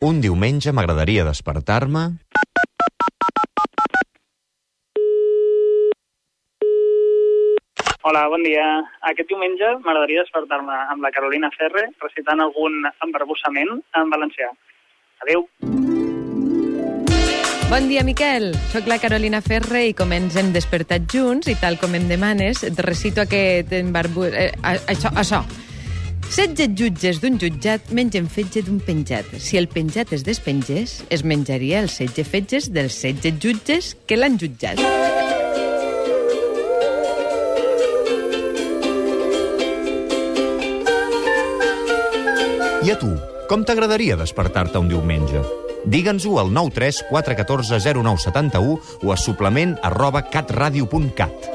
Un diumenge m'agradaria despertar-me... Hola, bon dia. Aquest diumenge m'agradaria despertar-me amb la Carolina Ferre recitant algun embarbussament en valencià. Adéu. Bon dia, Miquel. Soc la Carolina Ferre i com ens hem despertat junts i tal com em demanes, et recito aquest embarbu... Eh, això, això. 16 jutges d'un jutjat mengen fetge d'un penjat. Si el penjat es despengés, es menjaria els 16 fetges dels 16 jutges que l'han jutjat. I a tu, com t'agradaria despertar-te un diumenge? Digue'ns-ho al 93 414 0971 o a suplement arroba catradio.cat.